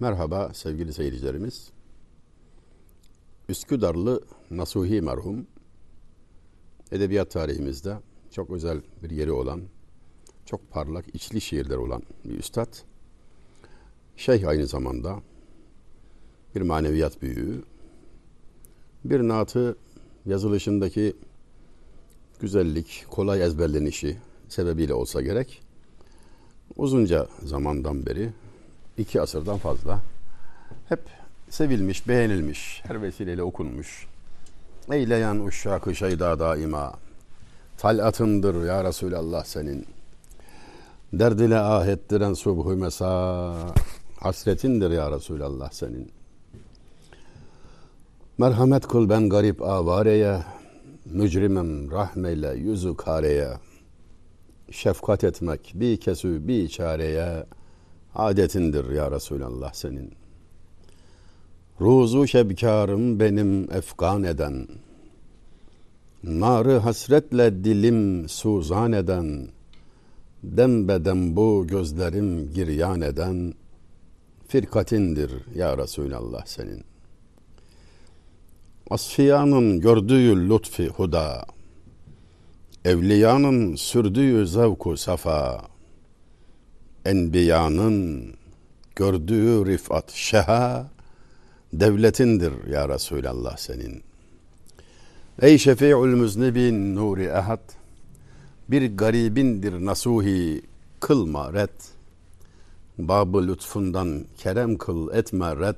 Merhaba sevgili seyircilerimiz. Üsküdarlı Nasuhi merhum edebiyat tarihimizde çok özel bir yeri olan, çok parlak içli şiirler olan bir üstad. Şeyh aynı zamanda bir maneviyat büyüğü. Bir naatı yazılışındaki güzellik, kolay ezberlenişi sebebiyle olsa gerek uzunca zamandan beri iki asırdan fazla hep sevilmiş, beğenilmiş, her vesileyle okunmuş. Eyleyen uşşakı şeyda daima, talatındır ya Resulallah senin. Derdile ahettiren subhu mesa, hasretindir ya Resulallah senin. Merhamet kıl ben garip avareye, mücrimem rahmeyle yüzü kareye. Şefkat etmek bir kesü bir çareye, adetindir ya Resulallah senin. Ruzu şebkarım benim efkan eden, Narı hasretle dilim suzan eden, Dembeden bu gözlerim giryan eden, Firkatindir ya Resulallah senin. Asfiyanın gördüğü lütfi huda, Evliyanın sürdüğü zevku safa, Enbiyanın gördüğü rifat şeha, devletindir ya Resulallah senin. Ey şefi'ül müznibin nuri ehad, bir garibindir nasuhi kılma red. Babı lütfundan kerem kıl etme red.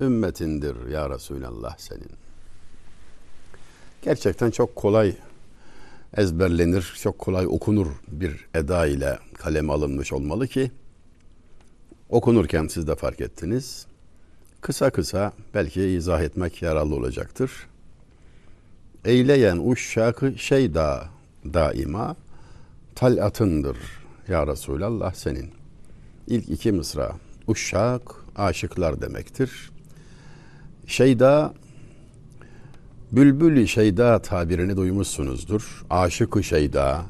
Ümmetindir ya Resulallah senin. Gerçekten çok kolay ezberlenir, çok kolay okunur bir eda ile kaleme alınmış olmalı ki okunurken siz de fark ettiniz. Kısa kısa belki izah etmek yararlı olacaktır. Eyleyen uşşakı şey da daima talatındır ya Resulallah senin. İlk iki mısra uşşak aşıklar demektir. Şeyda Bülbül-i şeyda tabirini duymuşsunuzdur. Aşık-ı şeyda,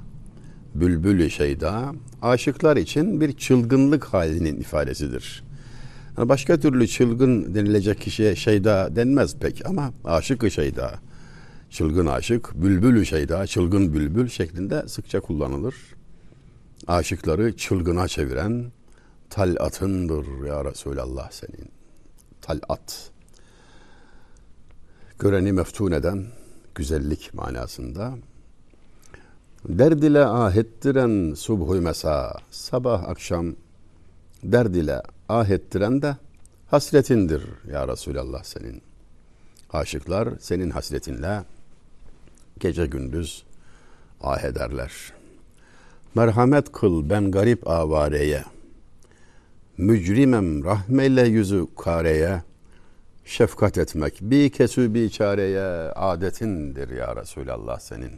bülbül-i şeyda, aşıklar için bir çılgınlık halinin ifadesidir. Yani başka türlü çılgın denilecek kişiye şeyda denmez pek ama aşık-ı şeyda, çılgın aşık, bülbül-ü şeyda, çılgın bülbül şeklinde sıkça kullanılır. Aşıkları çılgına çeviren talatındır ya Resulallah senin. Talat göreni meftun eden güzellik manasında. Derd ile ahettiren subhu mesa, sabah akşam derd ile ahettiren de hasretindir ya Resulallah senin. Aşıklar senin hasretinle gece gündüz ah ederler. Merhamet kıl ben garip avareye, mücrimem rahmeyle yüzü kareye, şefkat etmek bir kesü bir çareye adetindir ya Resulallah senin.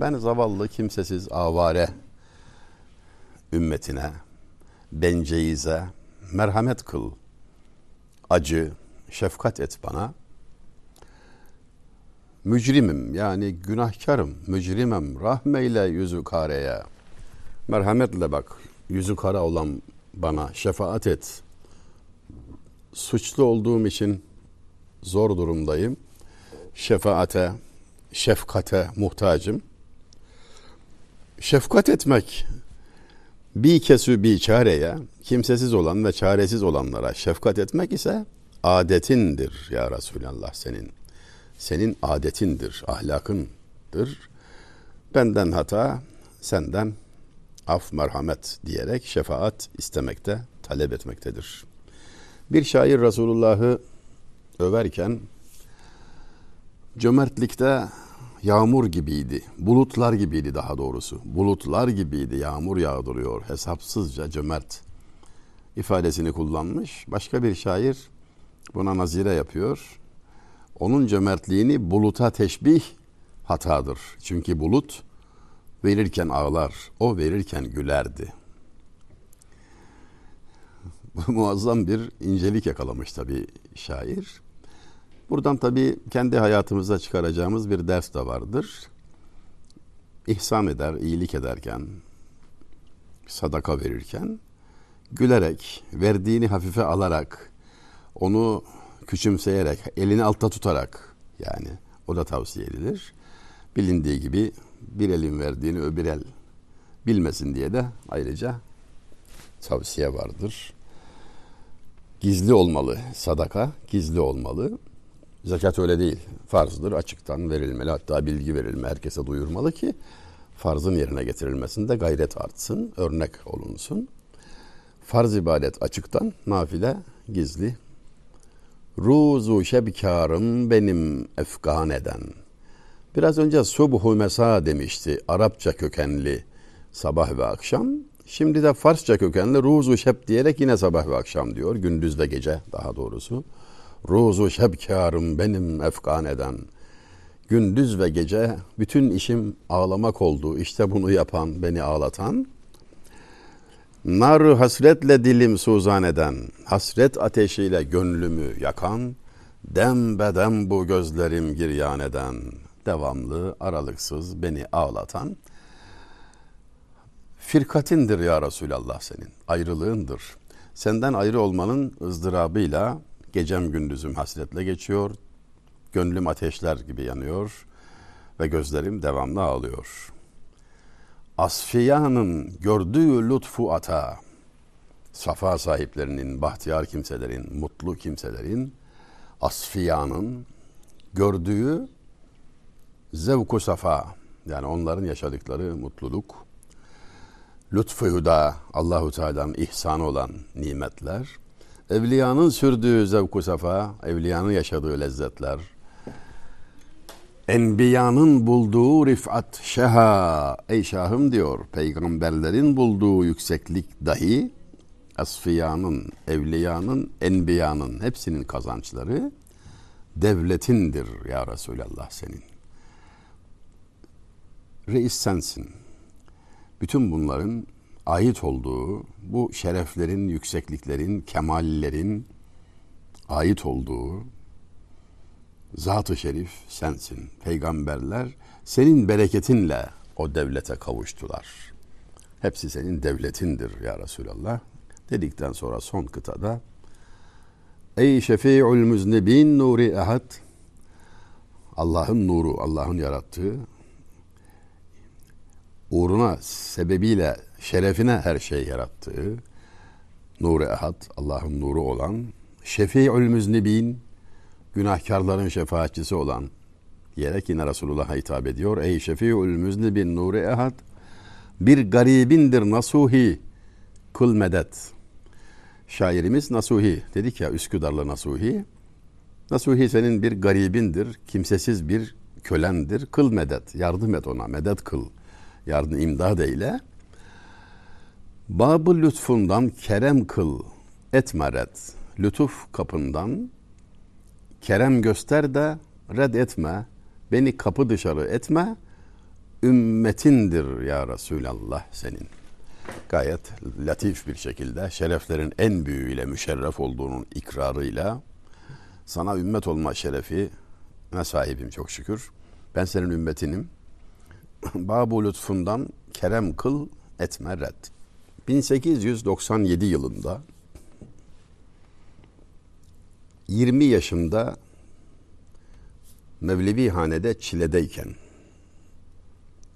Ben zavallı kimsesiz avare ümmetine, benceyize merhamet kıl. Acı, şefkat et bana. Mücrimim yani günahkarım, mücrimem rahmeyle yüzü kareye. Merhametle bak yüzü kara olan bana şefaat et suçlu olduğum için zor durumdayım. Şefaate, şefkate muhtacım. Şefkat etmek bir kesü bir çareye, kimsesiz olan ve çaresiz olanlara şefkat etmek ise adetindir ya Resulallah senin. Senin adetindir, ahlakındır. Benden hata, senden af merhamet diyerek şefaat istemekte, talep etmektedir.'' Bir şair Resulullah'ı överken cömertlikte yağmur gibiydi. Bulutlar gibiydi daha doğrusu. Bulutlar gibiydi. Yağmur yağdırıyor. Hesapsızca cömert ifadesini kullanmış. Başka bir şair buna nazire yapıyor. Onun cömertliğini buluta teşbih hatadır. Çünkü bulut verirken ağlar, o verirken gülerdi muazzam bir incelik yakalamış tabii şair. Buradan tabii kendi hayatımıza çıkaracağımız bir ders de vardır. İhsan eder, iyilik ederken, sadaka verirken gülerek, verdiğini hafife alarak, onu küçümseyerek, elini altta tutarak yani o da tavsiye edilir. Bilindiği gibi bir elin verdiğini öbür el bilmesin diye de ayrıca tavsiye vardır. Gizli olmalı sadaka, gizli olmalı. Zekat öyle değil. Farzdır, açıktan verilmeli. Hatta bilgi verilme, herkese duyurmalı ki farzın yerine getirilmesinde gayret artsın, örnek olunsun. Farz ibadet açıktan, nafile gizli. Ruzu şebkarım benim efgan eden. Biraz önce subhu mesa demişti. Arapça kökenli sabah ve akşam. Şimdi de Farsça kökenli ruzu şeb diyerek yine sabah ve akşam diyor. Gündüz ve gece daha doğrusu. Ruzu şebkarım benim efkan eden. Gündüz ve gece bütün işim ağlamak oldu. İşte bunu yapan, beni ağlatan. Nar hasretle dilim suzan eden, hasret ateşiyle gönlümü yakan, dem bedem bu gözlerim giryan eden, devamlı, aralıksız beni ağlatan, firkatindir ya Resulallah senin, ayrılığındır. Senden ayrı olmanın ızdırabıyla gecem gündüzüm hasretle geçiyor, gönlüm ateşler gibi yanıyor ve gözlerim devamlı ağlıyor. Asfiyanın gördüğü lütfu ata, safa sahiplerinin, bahtiyar kimselerin, mutlu kimselerin, asfiyanın gördüğü zevku safa, yani onların yaşadıkları mutluluk, lütfu huda, Allahu Teala'nın ihsanı olan nimetler, evliyanın sürdüğü zevku safa, evliyanın yaşadığı lezzetler, Enbiyanın bulduğu rifat şeha. Ey şahım diyor peygamberlerin bulduğu yükseklik dahi asfiyanın, evliyanın, enbiyanın hepsinin kazançları devletindir ya Resulallah senin. Reis sensin. Bütün bunların ait olduğu, bu şereflerin, yüksekliklerin, kemallerin ait olduğu Zat-ı Şerif sensin. Peygamberler senin bereketinle o devlete kavuştular. Hepsi senin devletindir ya Resulallah. Dedikten sonra son kıtada Ey şefi'ul müznibin nuri ehad Allah'ın nuru, Allah'ın yarattığı uğruna, sebebiyle, şerefine her şey yarattığı nuru ehad, Allah'ın nuru olan şefi'ul müznibin günahkarların şefaatçisi olan diyerek yine Resulullah'a hitap ediyor. Ey şefi'ül müznibin nuri ehad bir garibindir nasuhi kul medet. Şairimiz Nasuhi dedik ya Üsküdarlı Nasuhi. Nasuhi senin bir garibindir, kimsesiz bir kölendir. Kıl medet, yardım et ona, medet kıl. Yardım imdad eyle. Babı lütfundan kerem kıl, etme red. Lütuf kapından Kerem göster de red etme. Beni kapı dışarı etme. Ümmetindir ya Resulallah senin. Gayet latif bir şekilde şereflerin en büyüğüyle müşerref olduğunun ikrarıyla sana ümmet olma şerefi ne sahibim çok şükür. Ben senin ümmetinim. Babu lütfundan kerem kıl etme red. 1897 yılında 20 yaşında Mevlevi hanede çiledeyken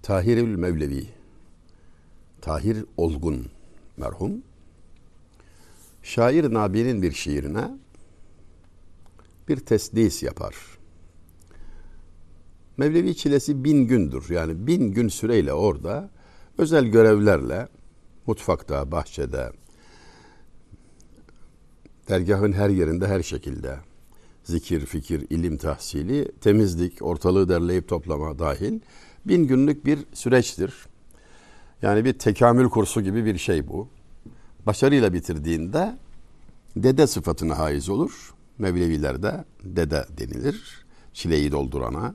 Tahirül Mevlevi Tahir Olgun merhum şair Nabi'nin bir şiirine bir tesdis yapar. Mevlevi çilesi bin gündür. Yani bin gün süreyle orada özel görevlerle mutfakta, bahçede, dergahın her yerinde her şekilde zikir, fikir, ilim tahsili, temizlik, ortalığı derleyip toplama dahil bin günlük bir süreçtir. Yani bir tekamül kursu gibi bir şey bu. Başarıyla bitirdiğinde dede sıfatına haiz olur. Mevlevilerde dede denilir. Çileyi doldurana.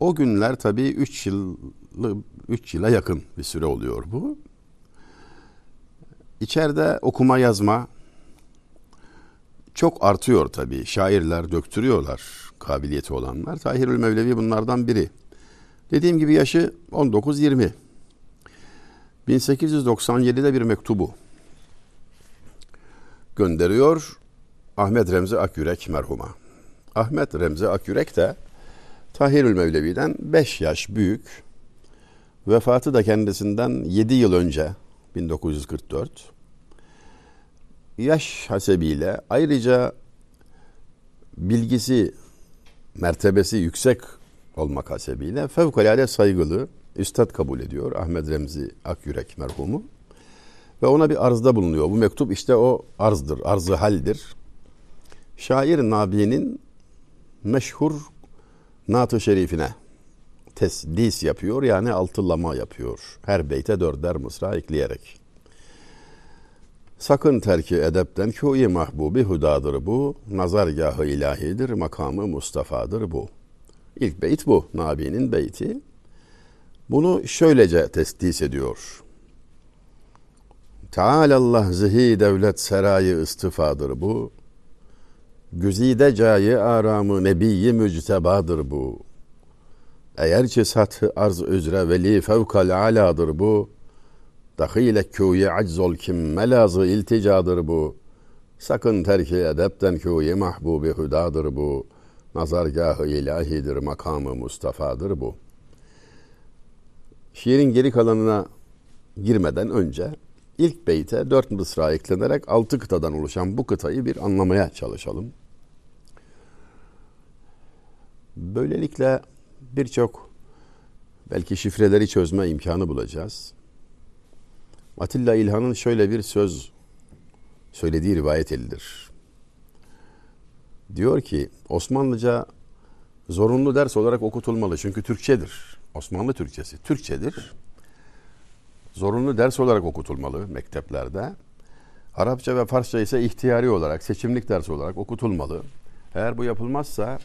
O günler tabii 3 yıl 3 yıla yakın bir süre oluyor bu. İçeride okuma yazma, çok artıyor tabii. Şairler döktürüyorlar kabiliyeti olanlar. Tahirül Mevlevi bunlardan biri. Dediğim gibi yaşı 19-20. 1897'de bir mektubu gönderiyor Ahmet Remzi Akyürek merhuma. Ahmet Remzi Akyürek de Tahirül Mevlevi'den 5 yaş büyük. Vefatı da kendisinden 7 yıl önce 1944. Yaş hasebiyle ayrıca bilgisi, mertebesi yüksek olmak hasebiyle fevkalade saygılı üstad kabul ediyor Ahmet Remzi Akyürek merhumu. Ve ona bir arzda bulunuyor. Bu mektup işte o arzdır, arzı haldir. Şair Nabi'nin meşhur Naat-ı Şerifine tesdis yapıyor yani altılama yapıyor. Her beyte dörder mısra ekleyerek. Sakın terki edepten kûyi mahbubi hudadır bu. Nazargahı ilahidir, makamı Mustafa'dır bu. İlk beyt bu, Nabi'nin beyti. Bunu şöylece tesdis ediyor. Tealallah zihi devlet serayı istifadır bu. Güzide cayı aramı nebiyyi müctebadır bu. Eğer ki sathı arz üzre veli fevkal aladır bu. Dahile kûyi aczol kim melazı ilticadır bu. Sakın terki edepten kûyi mahbubi hudadır bu. Nazargahı ilahidir, makamı Mustafa'dır bu. Şiirin geri kalanına girmeden önce ilk beyte dört mısra eklenerek altı kıtadan oluşan bu kıtayı bir anlamaya çalışalım. Böylelikle birçok belki şifreleri çözme imkanı bulacağız. Atilla İlhan'ın şöyle bir söz söylediği rivayet edilir. Diyor ki Osmanlıca zorunlu ders olarak okutulmalı çünkü Türkçedir. Osmanlı Türkçesi Türkçedir. Zorunlu ders olarak okutulmalı mekteplerde. Arapça ve Farsça ise ihtiyari olarak, seçimlik ders olarak okutulmalı. Eğer bu yapılmazsa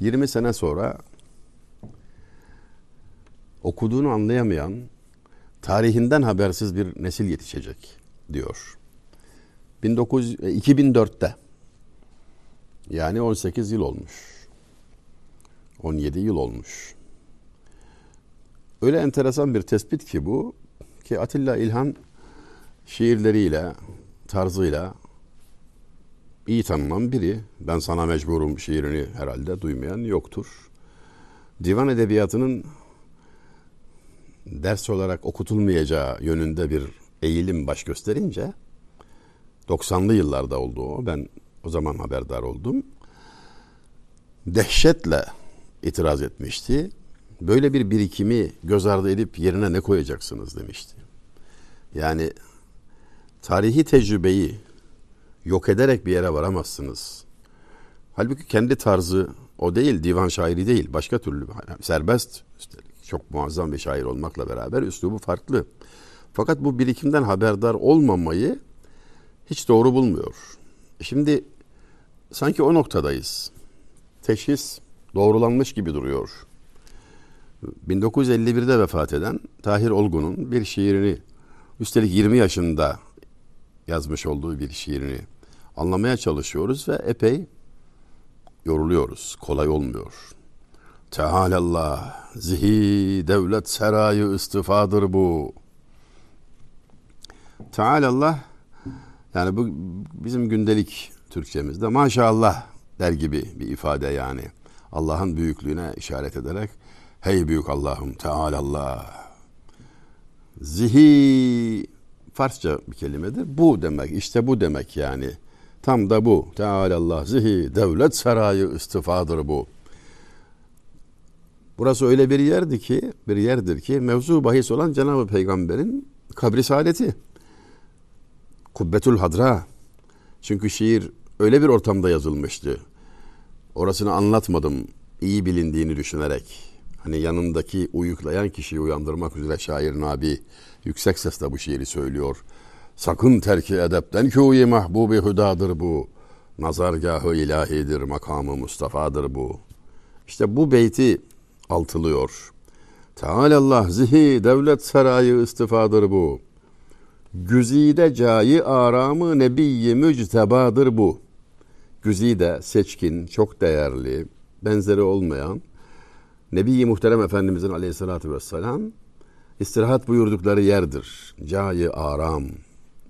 20 sene sonra okuduğunu anlayamayan, tarihinden habersiz bir nesil yetişecek diyor. 19 2004'te yani 18 yıl olmuş. 17 yıl olmuş. Öyle enteresan bir tespit ki bu ki Atilla İlhan şiirleriyle, tarzıyla iyi tanınan biri. Ben sana mecburum şiirini herhalde duymayan yoktur. Divan edebiyatının ders olarak okutulmayacağı yönünde bir eğilim baş gösterince 90'lı yıllarda oldu o. Ben o zaman haberdar oldum. Dehşetle itiraz etmişti. Böyle bir birikimi göz ardı edip yerine ne koyacaksınız demişti. Yani tarihi tecrübeyi yok ederek bir yere varamazsınız. Halbuki kendi tarzı o değil, divan şairi değil, başka türlü serbest, üstelik çok muazzam bir şair olmakla beraber üslubu farklı. Fakat bu birikimden haberdar olmamayı hiç doğru bulmuyor. Şimdi sanki o noktadayız. Teşhis doğrulanmış gibi duruyor. 1951'de vefat eden Tahir Olgun'un bir şiirini üstelik 20 yaşında yazmış olduğu bir şiirini anlamaya çalışıyoruz ve epey yoruluyoruz. Kolay olmuyor. Tealallah, zihi devlet serayı istifadır bu. Tealallah, yani bu bizim gündelik Türkçemizde maşallah der gibi bir ifade yani. Allah'ın büyüklüğüne işaret ederek hey büyük Allah'ım Tealallah. Zihi Farsça bir kelimedir. Bu demek, işte bu demek yani. Tam da bu. Tealallah zihi devlet sarayı istifadır bu. Burası öyle bir yerdi ki, bir yerdir ki mevzu bahis olan Cenab-ı Peygamber'in kabri saadeti. Kubbetül Hadra. Çünkü şiir öyle bir ortamda yazılmıştı. Orasını anlatmadım iyi bilindiğini düşünerek. Hani yanındaki uyuklayan kişiyi uyandırmak üzere şair Nabi yüksek sesle bu şiiri söylüyor. Sakın terki edepten kûyi mahbubi hudadır bu. Nazargahı ilahidir, makamı Mustafa'dır bu. İşte bu beyti altılıyor. Tealallah zihi devlet sarayı istifadır bu. Güzide cayi aramı nebiyyi müctebadır bu. Güzide seçkin, çok değerli, benzeri olmayan Nebi-i Muhterem Efendimizin aleyhissalatü vesselam istirahat buyurdukları yerdir. Cayi aram,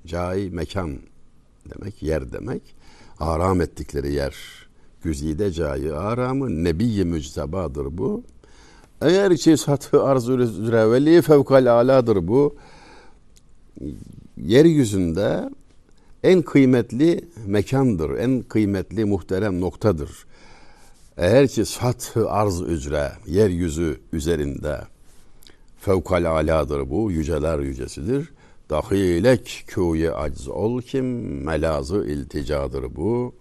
cayi mekan demek, yer demek. Aram ettikleri yer. Güzide cayı aramı nebiyi müctebadır bu. Eğer ki satı arzu üzere veli fevkal aladır bu. Yeryüzünde en kıymetli mekandır, en kıymetli muhterem noktadır. Eğer ki sathı arz üzere, yeryüzü üzerinde fevkal aladır bu, yüceler yücesidir. Dahilek kûye acz ol kim, melazı ilticadır bu.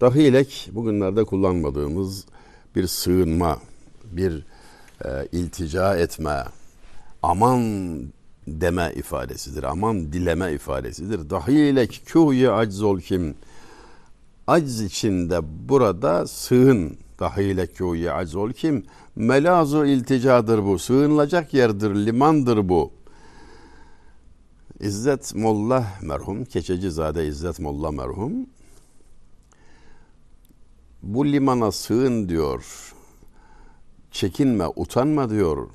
Dahilek bugünlerde kullanmadığımız bir sığınma, bir e, iltica etme, aman deme ifadesidir. Aman dileme ifadesidir. Dahilek kûye acz ol kim, Acz içinde burada sığın. Dahile kûye acz ol kim? Melazu ilticadır bu. Sığınılacak yerdir, limandır bu. İzzet Molla merhum, Keçecizade İzzet Molla merhum. Bu limana sığın diyor. Çekinme, utanma diyor.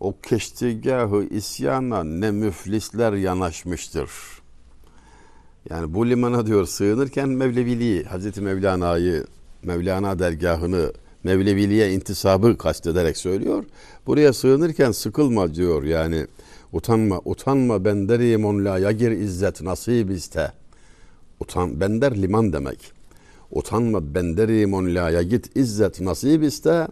O keştigahı isyana ne müflisler yanaşmıştır.'' Yani bu limana diyor sığınırken Mevleviliği, Hazreti Mevlana'yı, Mevlana dergahını, Mevleviliğe intisabı kastederek söylüyor. Buraya sığınırken sıkılma diyor yani. Utanma, utanma benderim on la yagir izzet nasib iste. Utan, bender liman demek. Utanma benderim on la yagit izzet nasib iste.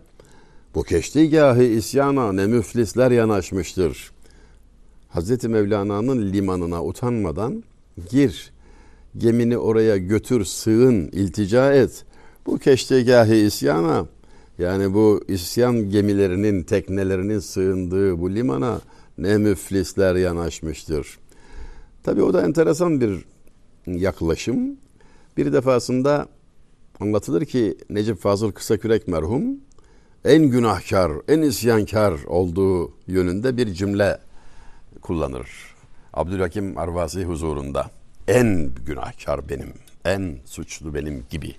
Bu keştigahı isyana ne müflisler yanaşmıştır. Hazreti Mevlana'nın limanına utanmadan gir gemini oraya götür, sığın, iltica et. Bu keştegâhi isyana yani bu isyan gemilerinin, teknelerinin sığındığı bu limana ne müflisler yanaşmıştır. Tabi o da enteresan bir yaklaşım. Bir defasında anlatılır ki Necip Fazıl Kısakürek merhum en günahkar, en isyankar olduğu yönünde bir cümle kullanır. Abdülhakim Arvasi huzurunda en günahkar benim, en suçlu benim gibi.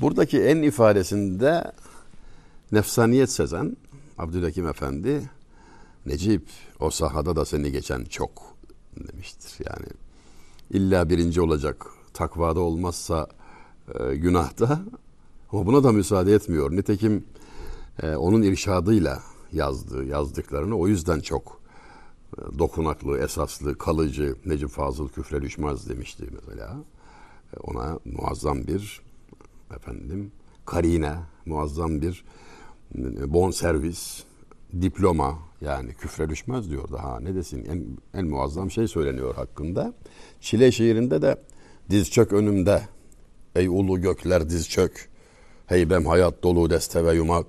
Buradaki en ifadesinde nefsaniyet sezen Abdülhakim Efendi Necip o sahada da seni geçen çok demiştir. Yani illa birinci olacak takvada olmazsa e, günahta ama buna da müsaade etmiyor. Nitekim e, onun irşadıyla yazdığı yazdıklarını o yüzden çok dokunaklı, esaslı, kalıcı Necip Fazıl küfre düşmez demişti mesela. E, ona muazzam bir efendim karine, muazzam bir e, bon servis, diploma yani küfre düşmez diyor daha ne desin? En, en muazzam şey söyleniyor hakkında. Çile şiirinde de diz çök önümde ey ulu gökler diz çök. Heybem hayat dolu deste ve yumak.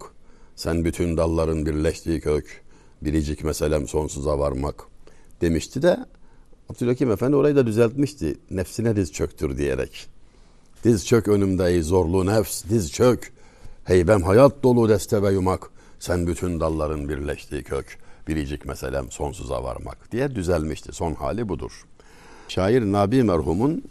Sen bütün dalların birleştiği kök biricik meselem sonsuza varmak demişti de Abdülhakim Efendi orayı da düzeltmişti. Nefsine diz çöktür diyerek. Diz çök önümde ey zorlu nefs, diz çök. Heybem hayat dolu deste ve yumak. Sen bütün dalların birleştiği kök. Biricik meselem sonsuza varmak diye düzelmişti. Son hali budur. Şair Nabi merhumun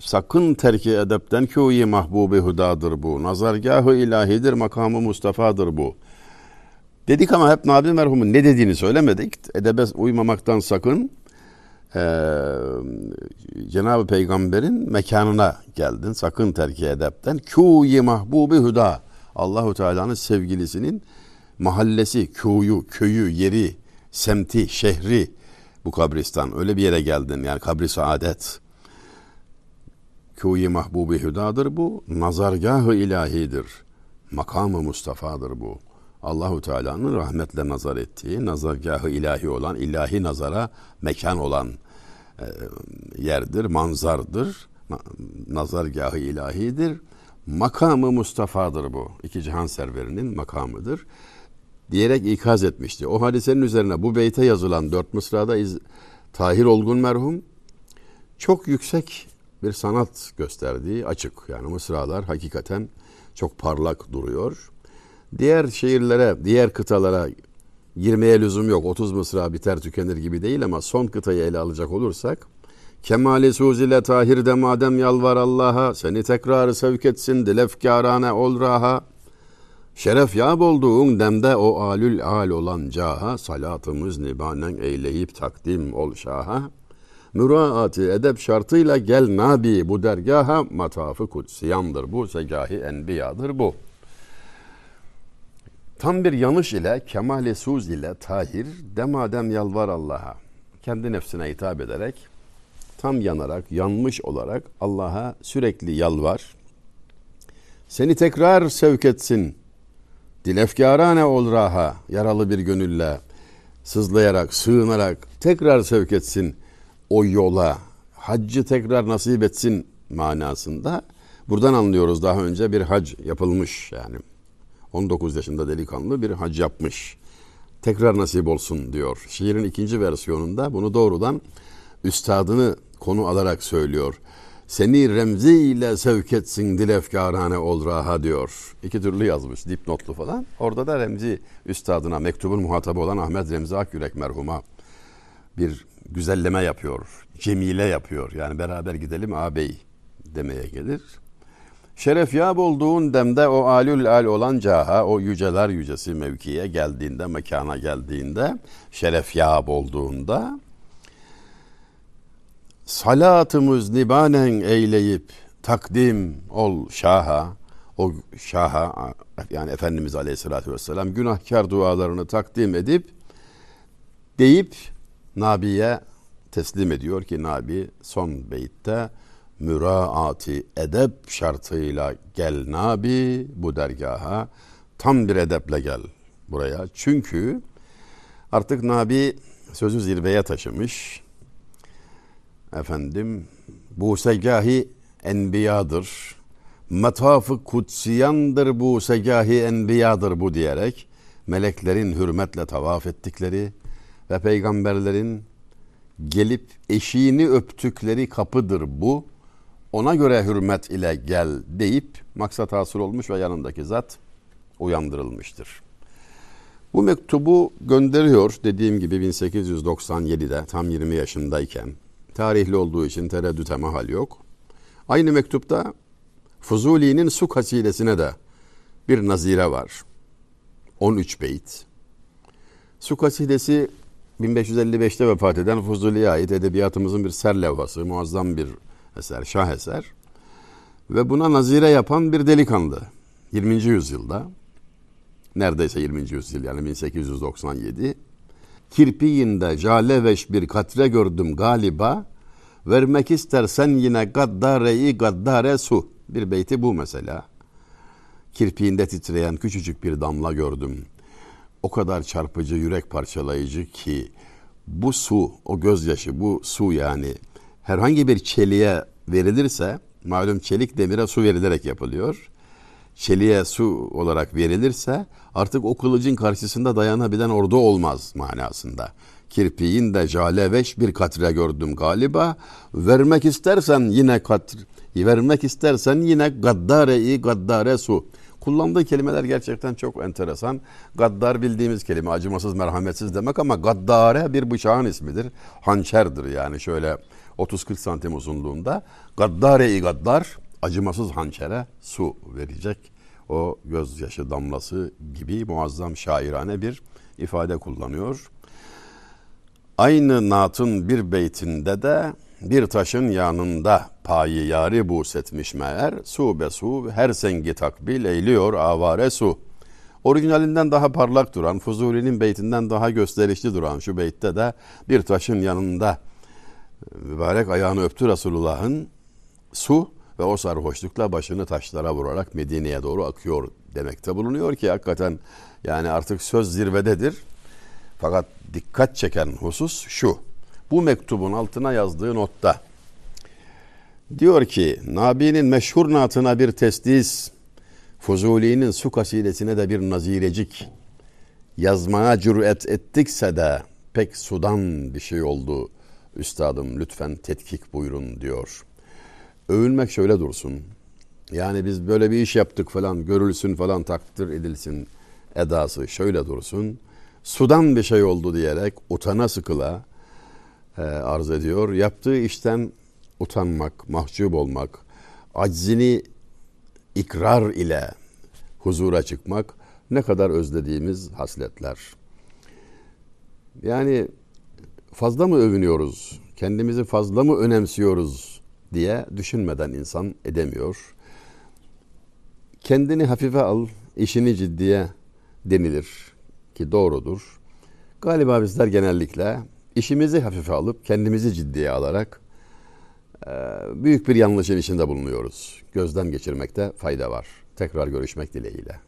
sakın terki edepten kûyi mahbubi hudadır bu. Nazargahı ilahidir makamı Mustafa'dır bu. Dedik ama hep Nabi merhumun ne dediğini söylemedik. Edebe uymamaktan sakın. Ee, Cenab-ı Peygamber'in mekanına geldin. Sakın terki edepten. Kûyi mahbubi huda. Allahu Teala'nın sevgilisinin mahallesi, köyü, köyü, yeri, semti, şehri bu kabristan. Öyle bir yere geldin yani kabri saadet. Kûyi mahbubi hudadır bu. Nazargahı ilahidir. Makamı Mustafa'dır bu. Allahu Teala'nın rahmetle nazar ettiği, nazargahı ilahi olan, ilahi nazara mekan olan e, yerdir, manzardır. Nazargahı ilahidir. Makamı Mustafa'dır bu. İki cihan serverinin makamıdır. Diyerek ikaz etmişti. O hadisenin üzerine bu beyte yazılan dört mısrada iz, Tahir Olgun merhum çok yüksek bir sanat gösterdiği açık. Yani mısralar hakikaten çok parlak duruyor. Diğer şehirlere, diğer kıtalara girmeye lüzum yok. 30 mısra biter tükenir gibi değil ama son kıtayı ele alacak olursak Kemali suz ile tahir de madem yalvar Allah'a seni tekrarı sevk etsin dilefkarane ol raha. Şeref yab olduğun demde o alül al olan caha salatımız nibanen eyleyip takdim ol şaha. müraati edep şartıyla gel nabi bu dergaha matafı kutsiyandır bu segahi enbiyadır bu. Tam bir yanış ile kemale suz ile tahir demadem yalvar Allah'a kendi nefsine hitap ederek tam yanarak yanmış olarak Allah'a sürekli yalvar. Seni tekrar sevk etsin. Dilefkarane ol raha yaralı bir gönülle sızlayarak, sığınarak tekrar sevk etsin o yola. Haccı tekrar nasip etsin manasında. Buradan anlıyoruz daha önce bir hac yapılmış yani. 19 yaşında delikanlı bir hac yapmış. Tekrar nasip olsun diyor. Şiirin ikinci versiyonunda bunu doğrudan üstadını konu alarak söylüyor. Seni remziyle sevk etsin dilefkarane ol raha diyor. İki türlü yazmış dipnotlu falan. Orada da Remzi üstadına mektubun muhatabı olan Ahmet Remzi Akyürek merhuma bir güzelleme yapıyor. Cemile yapıyor. Yani beraber gidelim ağabey demeye gelir. Şeref yab olduğun demde o alül al olan caha, o yüceler yücesi mevkiye geldiğinde, mekana geldiğinde, şeref yab olduğunda salatımız nibanen eyleyip takdim ol şaha, o şaha yani Efendimiz Aleyhisselatü Vesselam günahkar dualarını takdim edip deyip Nabi'ye teslim ediyor ki Nabi son beytte müraati edep şartıyla gel Nabi bu dergaha tam bir edeple gel buraya. Çünkü artık Nabi sözü zirveye taşımış. Efendim bu segahi enbiyadır. Metafı kutsiyandır bu segahi enbiyadır bu diyerek meleklerin hürmetle tavaf ettikleri ve peygamberlerin gelip eşiğini öptükleri kapıdır bu. Ona göre hürmet ile gel deyip maksat hasıl olmuş ve yanındaki zat uyandırılmıştır. Bu mektubu gönderiyor dediğim gibi 1897'de tam 20 yaşındayken. Tarihli olduğu için tereddüte mahal yok. Aynı mektupta Fuzuli'nin su kasidesine de bir nazire var. 13 beyt. Su kasidesi 1555'te vefat eden Fuzuli'ye ait edebiyatımızın bir serlevhası, muazzam bir eser, şaheser. Ve buna nazire yapan bir delikanlı. 20. yüzyılda, neredeyse 20. yüzyıl yani 1897. Kirpiğinde jaleveş bir katre gördüm galiba. Vermek istersen yine gaddareyi gaddare su. Bir beyti bu mesela. Kirpiğinde titreyen küçücük bir damla gördüm. O kadar çarpıcı, yürek parçalayıcı ki bu su, o gözyaşı, bu su yani herhangi bir çeliğe verilirse, malum çelik demire su verilerek yapılıyor. Çeliğe su olarak verilirse artık o kılıcın karşısında dayanabilen ordu olmaz manasında. Kirpiğinde jaleveş bir katre gördüm galiba. Vermek istersen yine katr, vermek istersen yine gaddare-i gaddare su. Kullandığı kelimeler gerçekten çok enteresan. Gaddar bildiğimiz kelime acımasız merhametsiz demek ama gaddare bir bıçağın ismidir. Hançerdir yani şöyle 30-40 santim uzunluğunda. Gaddare-i gaddar acımasız hançere su verecek. O gözyaşı damlası gibi muazzam şairane bir ifade kullanıyor. Aynı natın bir beytinde de bir taşın yanında payı yari busetmiş meğer su be su her sengi takbil eyliyor avare su. Orijinalinden daha parlak duran, Fuzuli'nin beytinden daha gösterişli duran şu beytte de bir taşın yanında mübarek ayağını öptü Resulullah'ın su ve o sarhoşlukla başını taşlara vurarak Medine'ye doğru akıyor demekte bulunuyor ki hakikaten yani artık söz zirvededir. Fakat dikkat çeken husus şu. Bu mektubun altına yazdığı notta diyor ki Nabi'nin meşhur natına bir testis, Fuzuli'nin su kasidesine de bir nazirecik yazmaya cüret ettikse de pek sudan bir şey oldu. Üstadım lütfen tetkik buyurun diyor. Övünmek şöyle dursun. Yani biz böyle bir iş yaptık falan görülsün falan takdir edilsin edası şöyle dursun. Sudan bir şey oldu diyerek utana sıkıla e, arz ediyor. Yaptığı işten utanmak, mahcup olmak, aczini ikrar ile huzura çıkmak ne kadar özlediğimiz hasletler. Yani fazla mı övünüyoruz? kendimizi fazla mı önemsiyoruz diye düşünmeden insan edemiyor. Kendini hafife al, işini ciddiye denilir ki doğrudur. Galiba bizler genellikle işimizi hafife alıp kendimizi ciddiye alarak e, büyük bir yanlışın içinde bulunuyoruz. Gözden geçirmekte fayda var. Tekrar görüşmek dileğiyle.